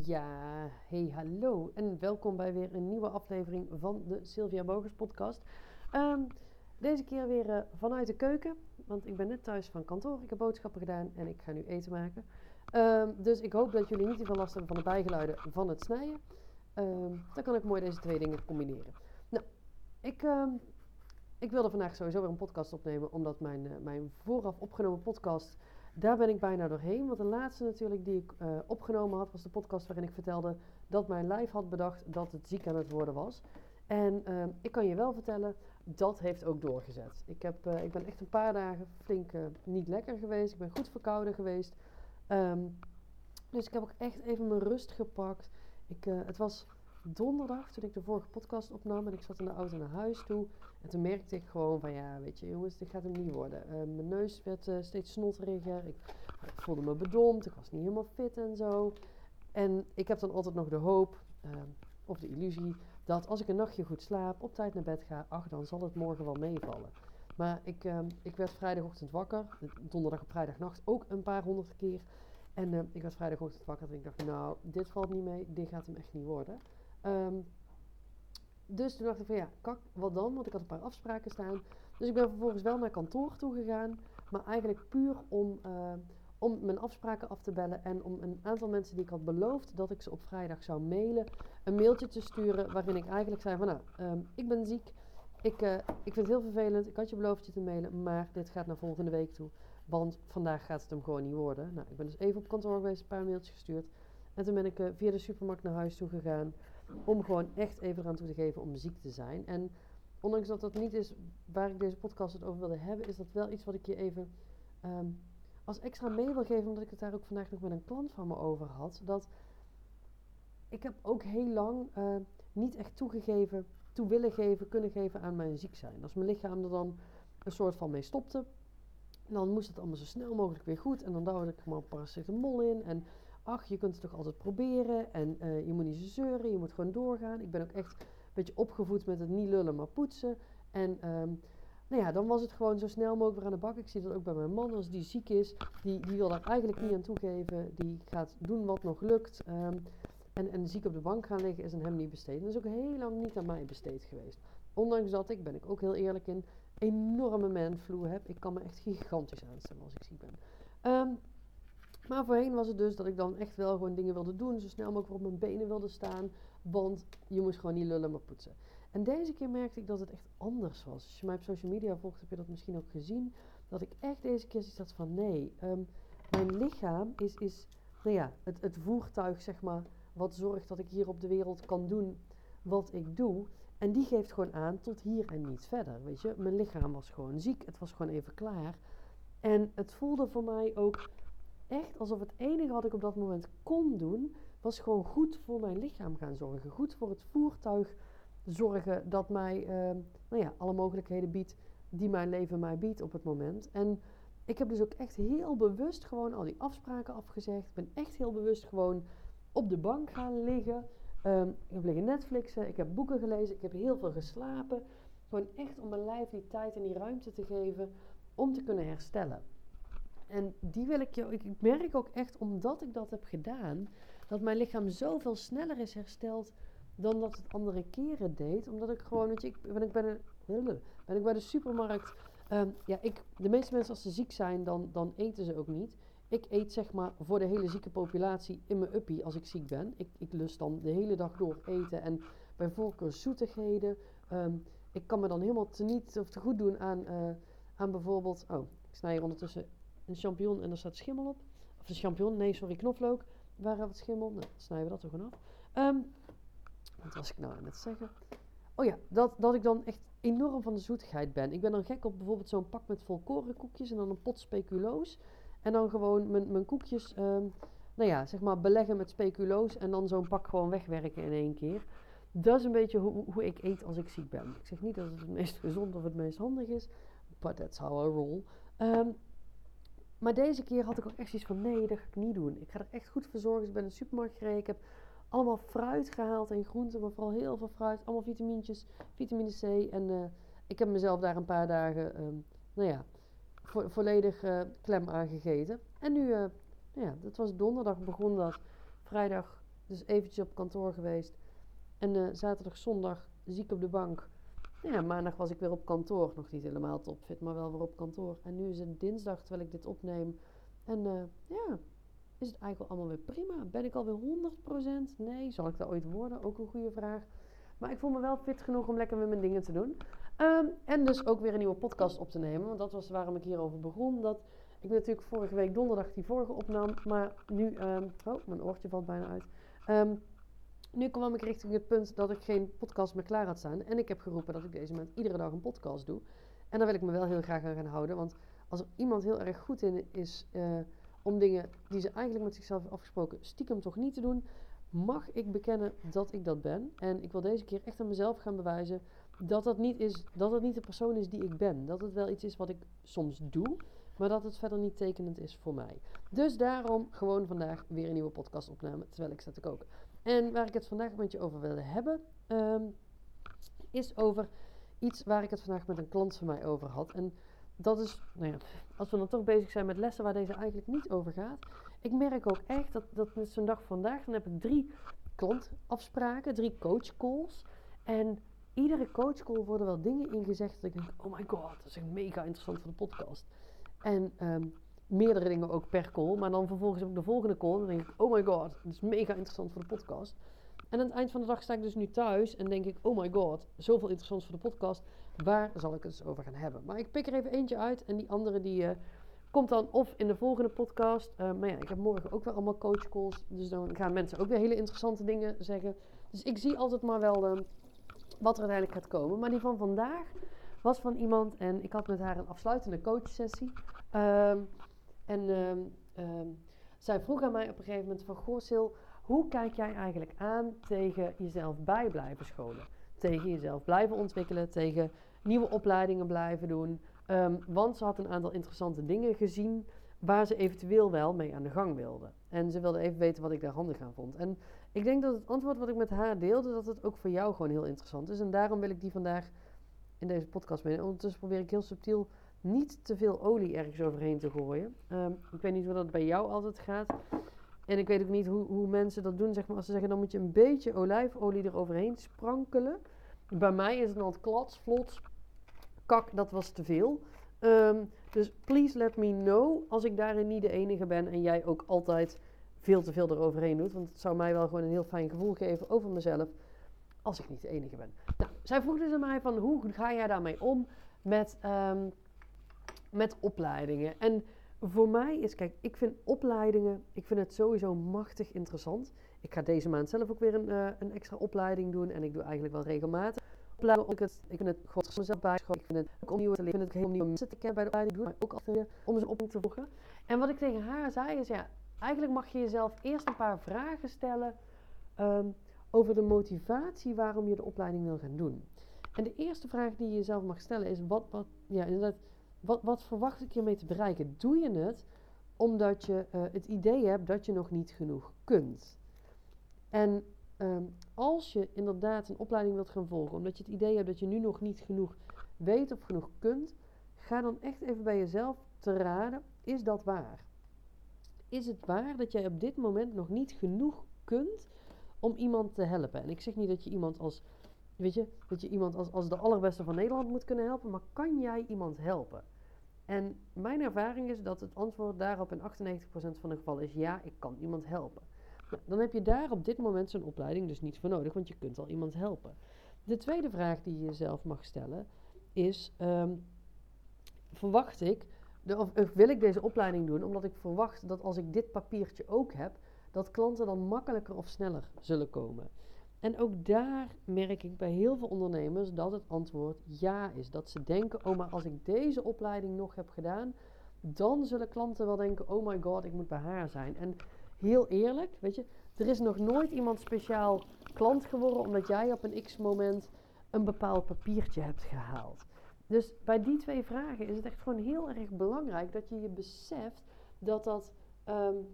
Ja, hey hallo en welkom bij weer een nieuwe aflevering van de Sylvia Bogers podcast. Ehm, deze keer weer eh, vanuit de keuken, want ik ben net thuis van kantoor. Ik heb boodschappen gedaan en ik ga nu eten maken. Ehm, dus ik hoop dat jullie niet te last hebben van de bijgeluiden van het snijden. Ehm, dan kan ik mooi deze twee dingen combineren. Nou, ik, ik wilde vandaag sowieso weer een podcast opnemen, omdat mijn, uh, mijn vooraf opgenomen podcast daar ben ik bijna doorheen. Want de laatste natuurlijk die ik uh, opgenomen had, was de podcast waarin ik vertelde dat mijn lijf had bedacht dat het ziek aan het worden was. En uh, ik kan je wel vertellen, dat heeft ook doorgezet. Ik, heb, uh, ik ben echt een paar dagen flink niet lekker geweest. Ik ben goed verkouden geweest. Um, dus ik heb ook echt even mijn rust gepakt. Ik, het was donderdag toen ik de vorige podcast opnam en ik zat in de auto naar huis toe. En toen merkte ik gewoon van ja, weet je jongens, dit gaat hem niet worden. Uh, mijn neus werd uh, steeds snotteriger. Ik, voelde me bedompt. Ik was niet helemaal fit en zo. En ik heb dan altijd nog de hoop uh, of de illusie dat als ik een nachtje goed slaap, op tijd naar bed ga, ach, dan zal het morgen wel meevallen. Maar ik, ehm, ik werd vrijdagochtend wakker, donderdag op vrijdagnacht ook een paar honderd keer. En ehm, ik werd vrijdagochtend wakker en ik dacht, nou, dit valt niet mee, dit gaat hem echt niet worden. Um, dus toen dacht ik van ja, kak, wat dan? Want ik had een paar afspraken staan. Dus ik ben vervolgens wel naar kantoor toe gegaan. Maar eigenlijk puur om, uh, om mijn afspraken af te bellen. En om een aantal mensen die ik had beloofd dat ik ze op vrijdag zou mailen. Een mailtje te sturen waarin ik eigenlijk zei van nou, um, ik ben ziek. Ik, uh, ik vind het heel vervelend. Ik had je beloofd je te mailen. Maar dit gaat naar volgende week toe. Want vandaag gaat het hem gewoon niet worden. Nou, ik ben dus even op kantoor geweest, een paar mailtjes gestuurd. En toen ben ik uh, via de supermarkt naar huis toe gegaan. Om gewoon echt even eraan toe te geven om ziek te zijn. En ondanks dat dat niet is waar ik deze podcast het over wilde hebben, is dat wel iets wat ik je even um, als extra mee wil geven. Omdat ik het daar ook vandaag nog met een klant van me over had. Dat ik heb ook heel lang uh, niet echt toegegeven, toe willen geven, kunnen geven aan mijn ziek zijn. Als mijn lichaam er dan een soort van mee stopte. Dan moest het allemaal zo snel mogelijk weer goed. En dan duwde ik maar paracetamol in. En ach, je kunt het toch altijd proberen en uh, je moet niet zo zeuren, je moet gewoon doorgaan. Ik ben ook echt een beetje opgevoed met het niet lullen, maar poetsen. En um, nou ja, dan was het gewoon zo snel mogelijk weer aan de bak. Ik zie dat ook bij mijn man, als die ziek is, die, die wil daar eigenlijk niet aan toegeven. Die gaat doen wat nog lukt. Um, en, en ziek op de bank gaan liggen is aan hem niet besteed. Dat is ook heel lang niet aan mij besteed geweest. Ondanks dat ik, ben ik ook heel eerlijk in, enorme manflu heb. Ik kan me echt gigantisch aanstellen als ik ziek ben. Um, maar voorheen was het dus dat ik dan echt wel gewoon dingen wilde doen. Zo snel mogelijk op mijn benen wilde staan. Want je moest gewoon niet lullen, maar poetsen. En deze keer merkte ik dat het echt anders was. Als je mij op social media volgt, heb je dat misschien ook gezien. Dat ik echt deze keer zoiets had van nee, um, mijn lichaam is, is nou het, het voertuig, zeg maar, wat zorgt dat ik hier op de wereld kan doen wat ik doe. En die geeft gewoon aan tot hier en niet verder. Weet je, mijn lichaam was gewoon ziek. Het was gewoon even klaar. En het voelde voor mij ook echt alsof het enige wat ik op dat moment kon doen, was gewoon goed voor mijn lichaam gaan zorgen. Goed voor het voertuig zorgen dat mij uh, nou ja, alle mogelijkheden biedt die mijn leven mij biedt op het moment. En ik heb dus ook echt heel bewust gewoon al die afspraken afgezegd. Ik ben echt heel bewust gewoon op de bank gaan liggen. Um, ik heb liggen Netflixen, ik heb boeken gelezen, ik heb heel veel geslapen. Gewoon echt om mijn lijf die tijd en die ruimte te geven om te kunnen herstellen. En die wil ik je. Ik merk ook echt, omdat ik dat heb gedaan, dat mijn lichaam zoveel sneller is hersteld dan dat het andere keren deed. Omdat ik gewoon, weet je, ik ben, ik bij, de, ben ik bij de supermarkt. Um, ja, ik, de meeste mensen als ze ziek zijn, dan, dan eten ze ook niet. Ik eet zeg maar voor de hele zieke populatie in mijn uppie als ik ziek ben. Ik, ik lust dan de hele dag door eten en bij voorkeur zoetigheden. Um, ik kan me dan helemaal te niet of te goed doen aan, uh, aan bijvoorbeeld... Oh, ik snij hier ondertussen een champignon en er staat schimmel op. Of een champignon, nee, sorry, knoflook. Waar wat schimmel? Nou, snijden we dat er gewoon af. Um, wat was ik nou aan het zeggen? Oh ja, dat, dat ik dan echt enorm van de zoetigheid ben. Ik ben dan gek op bijvoorbeeld zo'n pak met volkorenkoekjes en dan een pot speculoos. En dan gewoon mijn, mijn koekjes, um, nou ja, zeg maar beleggen met speculoos en dan zo'n pak gewoon wegwerken in één keer. Dat is een beetje hoe, hoe ik eet als ik ziek ben. Ik zeg niet dat het het meest gezond of het meest handig is, but that's how I roll. Um, maar deze keer had ik ook echt iets van: nee, dat ga ik niet doen. Ik ga er echt goed voor zorgen. Dus ik ben in de supermarkt gereden. Ik heb allemaal fruit gehaald en groenten, maar vooral heel veel fruit. Allemaal vitamintjes, vitamine C. En uh, ik heb mezelf daar een paar dagen, um, nou ja, vo volledig uh, klem aangegeten. En nu, uh, ja, dat was donderdag begon dat. Vrijdag Dus eventjes op kantoor geweest. En zaterdag, zondag ziek op de bank. Ja, maandag was ik weer op kantoor. Nog niet helemaal topfit, maar wel weer op kantoor. En nu is het dinsdag terwijl ik dit opneem. En uh, ja, is het eigenlijk allemaal weer prima. Ben ik alweer 100%? Nee. Zal ik dat ooit worden? Ook een goede vraag. Maar ik voel me wel fit genoeg om lekker weer mijn dingen te doen. Um, en dus ook weer een nieuwe podcast op te nemen. Want dat was waarom ik hierover begon. Dat ik natuurlijk vorige week donderdag die vorige opnam. Maar nu... Um, oh, mijn oortje valt bijna uit. Um, nu kwam ik richting het punt dat ik geen podcast meer klaar had staan. En ik heb geroepen dat ik deze maand iedere dag een podcast doe. En daar wil ik me wel heel graag aan gaan houden. Want als er iemand heel erg goed in is uh, om dingen die ze eigenlijk met zichzelf afgesproken stiekem toch niet te doen, mag ik bekennen dat ik dat ben. En ik wil deze keer echt aan mezelf gaan bewijzen dat dat niet, is, dat het niet de persoon is die ik ben. Dat het wel iets is wat ik soms doe, maar dat het verder niet tekenend is voor mij. Dus daarom gewoon vandaag weer een nieuwe podcast opnemen terwijl ik sta te koken. En waar ik het vandaag met je over wilde hebben, um, is over iets waar ik het vandaag met een klant van mij over had. En dat is, nou ja, als we dan toch bezig zijn met lessen waar deze eigenlijk niet over gaat. Ik merk ook echt dat, dat met zo'n dag vandaag, dan heb ik drie klantafspraken, drie coachcalls. En iedere coachcall worden wel dingen ingezegd dat ik denk, oh my god, dat is echt mega interessant voor de podcast. En um, meerdere dingen ook per call. Maar dan vervolgens ik de volgende call. En dan denk ik, oh my god, dat is mega interessant voor de podcast. En aan het eind van de dag sta ik dus nu thuis en denk ik, oh my god, zoveel interessants voor de podcast. Waar zal ik het eens over gaan hebben? Maar ik pik er even eentje uit en die andere die uh, komt dan of in de volgende podcast. Uh, maar ja, ik heb morgen ook weer allemaal coach calls. Dus dan gaan mensen ook weer hele interessante dingen zeggen. Dus ik zie altijd maar wel uh, wat er uiteindelijk gaat komen. Maar die van vandaag was van iemand en ik had met haar een afsluitende coachsessie. Uh, en uh, zij vroeg aan mij op een gegeven moment van... Goh, hoe kijk jij eigenlijk aan tegen jezelf bij blijven scholen? Tegen jezelf blijven ontwikkelen, tegen nieuwe opleidingen blijven doen. Um, want ze had een aantal interessante dingen gezien waar ze eventueel wel mee aan de gang wilde. En ze wilde even weten wat ik daar handig aan vond. En ik denk dat het antwoord wat ik met haar deelde, dat het ook voor jou gewoon heel interessant is. En daarom wil ik die vandaag in deze podcast meenemen. Ondertussen probeer ik heel subtiel niet te veel olie ergens overheen te gooien. Um, ik weet niet hoe dat bij jou altijd gaat. En ik weet ook niet hoe, hoe mensen dat doen. Zeg maar, als ze zeggen, dan moet je een beetje olijfolie eroverheen sprankelen. Bij mij is het dan klats, vlot, kak, dat was te veel. Um, dus please let me know als ik daarin niet de enige ben en jij ook altijd veel te veel eroverheen doet. Want het zou mij wel gewoon een heel fijn gevoel geven over mezelf als ik niet de enige ben. Nou, zij vroeg dus aan mij van hoe ga jij daarmee om met um, met opleidingen. En voor mij is, kijk, ik vind opleidingen, ik vind het sowieso machtig interessant. Ik ga deze maand zelf ook weer een, uh, een extra opleiding doen en ik doe eigenlijk wel regelmatig. Ik, het, ik vind het gewoon mezelf bijscholen. Ik vind het ook opnieuw te leren. Ik vind het heel nieuwe mensen te kennen bij de opleiding. Maar ook altijd om ze op te volgen. En wat ik tegen haar zei is, ja, eigenlijk mag je jezelf eerst een paar vragen stellen um, over de motivatie waarom je de opleiding wil gaan doen. En de eerste vraag die je jezelf mag stellen is, wat, wat ja, inderdaad, wat, wat verwacht ik hiermee te bereiken? Doe je het omdat je uh, het idee hebt dat je nog niet genoeg kunt? En um, als je inderdaad een opleiding wilt gaan volgen, omdat je het idee hebt dat je nu nog niet genoeg weet of genoeg kunt, ga dan echt even bij jezelf te raden: is dat waar? Is het waar dat jij op dit moment nog niet genoeg kunt om iemand te helpen? En ik zeg niet dat je iemand als, weet je, dat je iemand als, als de allerbeste van Nederland moet kunnen helpen, maar kan jij iemand helpen? En mijn ervaring is dat het antwoord daarop in 98% van de gevallen is ja, ik kan iemand helpen. Nou, dan heb je daar op dit moment zo'n opleiding dus niet voor nodig, want je kunt al iemand helpen. De tweede vraag die je jezelf mag stellen is: um, verwacht ik, of wil ik deze opleiding doen omdat ik verwacht dat als ik dit papiertje ook heb, dat klanten dan makkelijker of sneller zullen komen? En ook daar merk ik bij heel veel ondernemers dat het antwoord ja is. Dat ze denken, oh maar als ik deze opleiding nog heb gedaan, dan zullen klanten wel denken, oh my god, ik moet bij haar zijn. En heel eerlijk, weet je, er is nog nooit iemand speciaal klant geworden omdat jij op een x-moment een bepaald papiertje hebt gehaald. Dus bij die twee vragen is het echt gewoon heel erg belangrijk dat je je beseft dat dat um,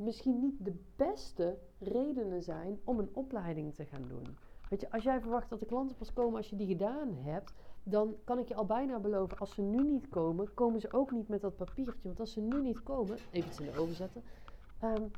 misschien niet de beste redenen zijn om een opleiding te gaan doen. Weet je, als jij verwacht dat de klanten pas komen als je die gedaan hebt, dan kan ik je al bijna beloven, als ze nu niet komen, komen ze ook niet met dat papiertje. Want als ze nu niet komen, even iets in de oven zetten. Um,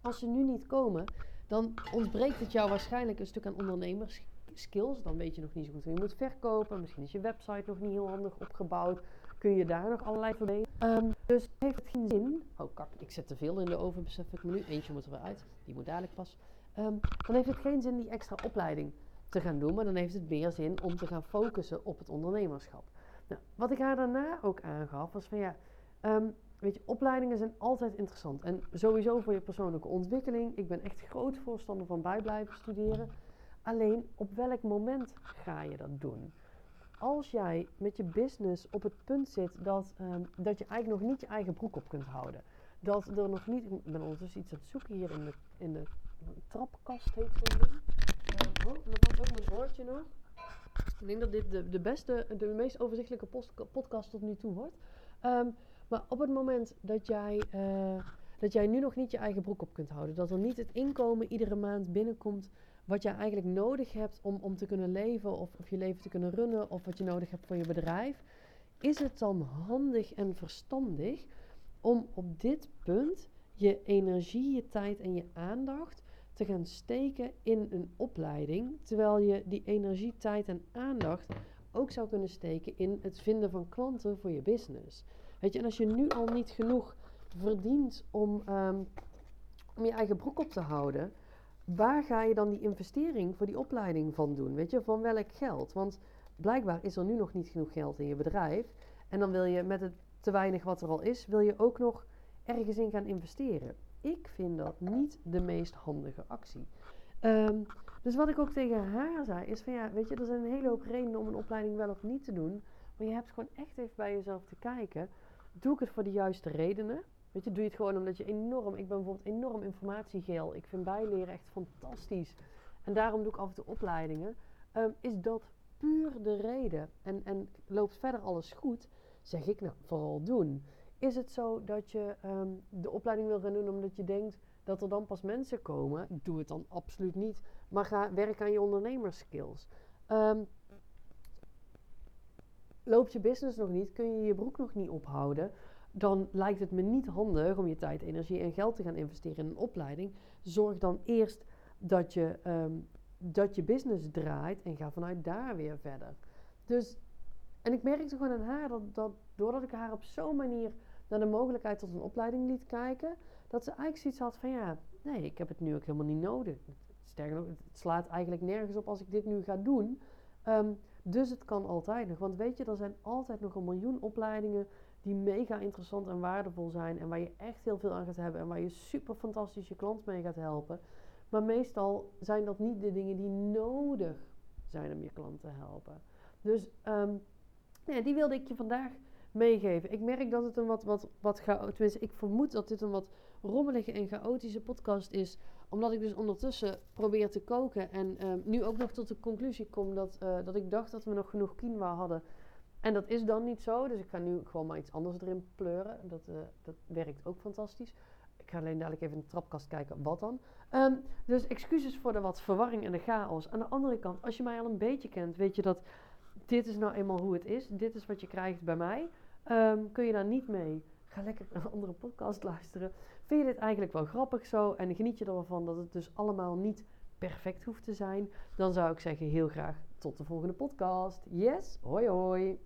als ze nu niet komen, dan ontbreekt het jou waarschijnlijk een stuk aan ondernemerskills. Dan weet je nog niet zo goed hoe je moet verkopen. Misschien is je website nog niet heel handig opgebouwd. Kun je daar nog allerlei verbeteren. Um, dus heeft het geen zin. Oh kak, ik zet te veel in de oven, besef ik me nu. Eentje moet er weer uit. Die moet dadelijk pas. Um, dan heeft het geen zin die extra opleiding te gaan doen. Maar dan heeft het meer zin om te gaan focussen op het ondernemerschap. Nou, wat ik haar daarna ook aangaf was van ja... Um, Weet je, opleidingen zijn altijd interessant. En sowieso voor je persoonlijke ontwikkeling. Ik ben echt groot voorstander van bijblijven studeren. Alleen, op welk moment ga je dat doen? Als jij met je business op het punt zit dat, um, dat je eigenlijk nog niet je eigen broek op kunt houden. Dat er nog niet... Ik ben ondertussen iets aan het zoeken hier in de, in de trapkast, heet zo'n ding. Uh, oh, dan valt ook mijn woordje nog. Ik denk dat dit de, de beste, de meest overzichtelijke podcast tot nu toe wordt. Um, maar op het moment dat jij, uh, dat jij nu nog niet je eigen broek op kunt houden, dat er niet het inkomen iedere maand binnenkomt wat jij eigenlijk nodig hebt om, om te kunnen leven of, of je leven te kunnen runnen of wat je nodig hebt voor je bedrijf, is het dan handig en verstandig om op dit punt je energie, je tijd en je aandacht te gaan steken in een opleiding, terwijl je die energie, tijd en aandacht ook zou kunnen steken in het vinden van klanten voor je business. Weet je, en als je nu al niet genoeg verdient om, um, om je eigen broek op te houden, waar ga je dan die investering voor die opleiding van doen? Weet je, van welk geld? Want blijkbaar is er nu nog niet genoeg geld in je bedrijf. En dan wil je met het te weinig wat er al is, wil je ook nog ergens in gaan investeren. Ik vind dat niet de meest handige actie. Um, dus wat ik ook tegen haar zei, is van ja, weet je, er zijn een hele hoop redenen om een opleiding wel of niet te doen. Maar je hebt gewoon echt even bij jezelf te kijken doe ik het voor de juiste redenen? Weet je, doe je het gewoon omdat je enorm... Ik ben bijvoorbeeld enorm informatiegeel. Ik vind bijleren echt fantastisch. En daarom doe ik af en toe opleidingen. Um, is dat puur de reden? En, en loopt verder alles goed? Zeg ik nou, vooral doen. Is het zo dat je um, de opleiding wil gaan doen omdat je denkt dat er dan pas mensen komen? Doe het dan absoluut niet. Maar ga werk aan je ondernemerskills. Um, loopt je business nog niet, kun je je broek nog niet ophouden, dan lijkt het me niet handig om je tijd, energie en geld te gaan investeren in een opleiding. Zorg dan eerst dat je, um, dat je business draait en ga vanuit daar weer verder. Dus, en ik merkte gewoon aan haar dat, dat doordat ik haar op zo'n manier naar de mogelijkheid tot een opleiding liet kijken, dat ze eigenlijk zoiets had van ja, nee, ik heb het nu ook helemaal niet nodig. Sterker nog, het slaat eigenlijk nergens op als ik dit nu ga doen. Um, dus het kan altijd nog. Want weet je, er zijn altijd nog een miljoen opleidingen die mega interessant en waardevol zijn. En waar je echt heel veel aan gaat hebben. En waar je super fantastisch je klant mee gaat helpen. Maar meestal zijn dat niet de dingen die nodig zijn om je klant te helpen. Dus nee, die wilde ik je vandaag meegeven. Ik merk dat het een wat, wat, wat chaotisch Ik vermoed dat dit een wat rommelige en chaotische podcast is. Omdat ik dus ondertussen probeer te koken. En uh, nu ook nog tot de conclusie kom dat, uh, dat ik dacht dat we nog genoeg quinoa hadden. En dat is dan niet zo. Dus ik ga nu gewoon maar iets anders erin pleuren. Dat, uh, dat werkt ook fantastisch. Ik ga alleen dadelijk even in de trapkast kijken wat dan. Um, dus excuses voor de wat verwarring en de chaos. Aan de andere kant, als je mij al een beetje kent, weet je dat dit is nou eenmaal hoe het is. Dit is wat je krijgt bij mij. Um, kun je daar niet mee? Ga lekker een andere podcast luisteren. Vind je dit eigenlijk wel grappig zo? En geniet je ervan dat het dus allemaal niet perfect hoeft te zijn? Dan zou ik zeggen heel graag tot de volgende podcast. Yes, hoi hoi.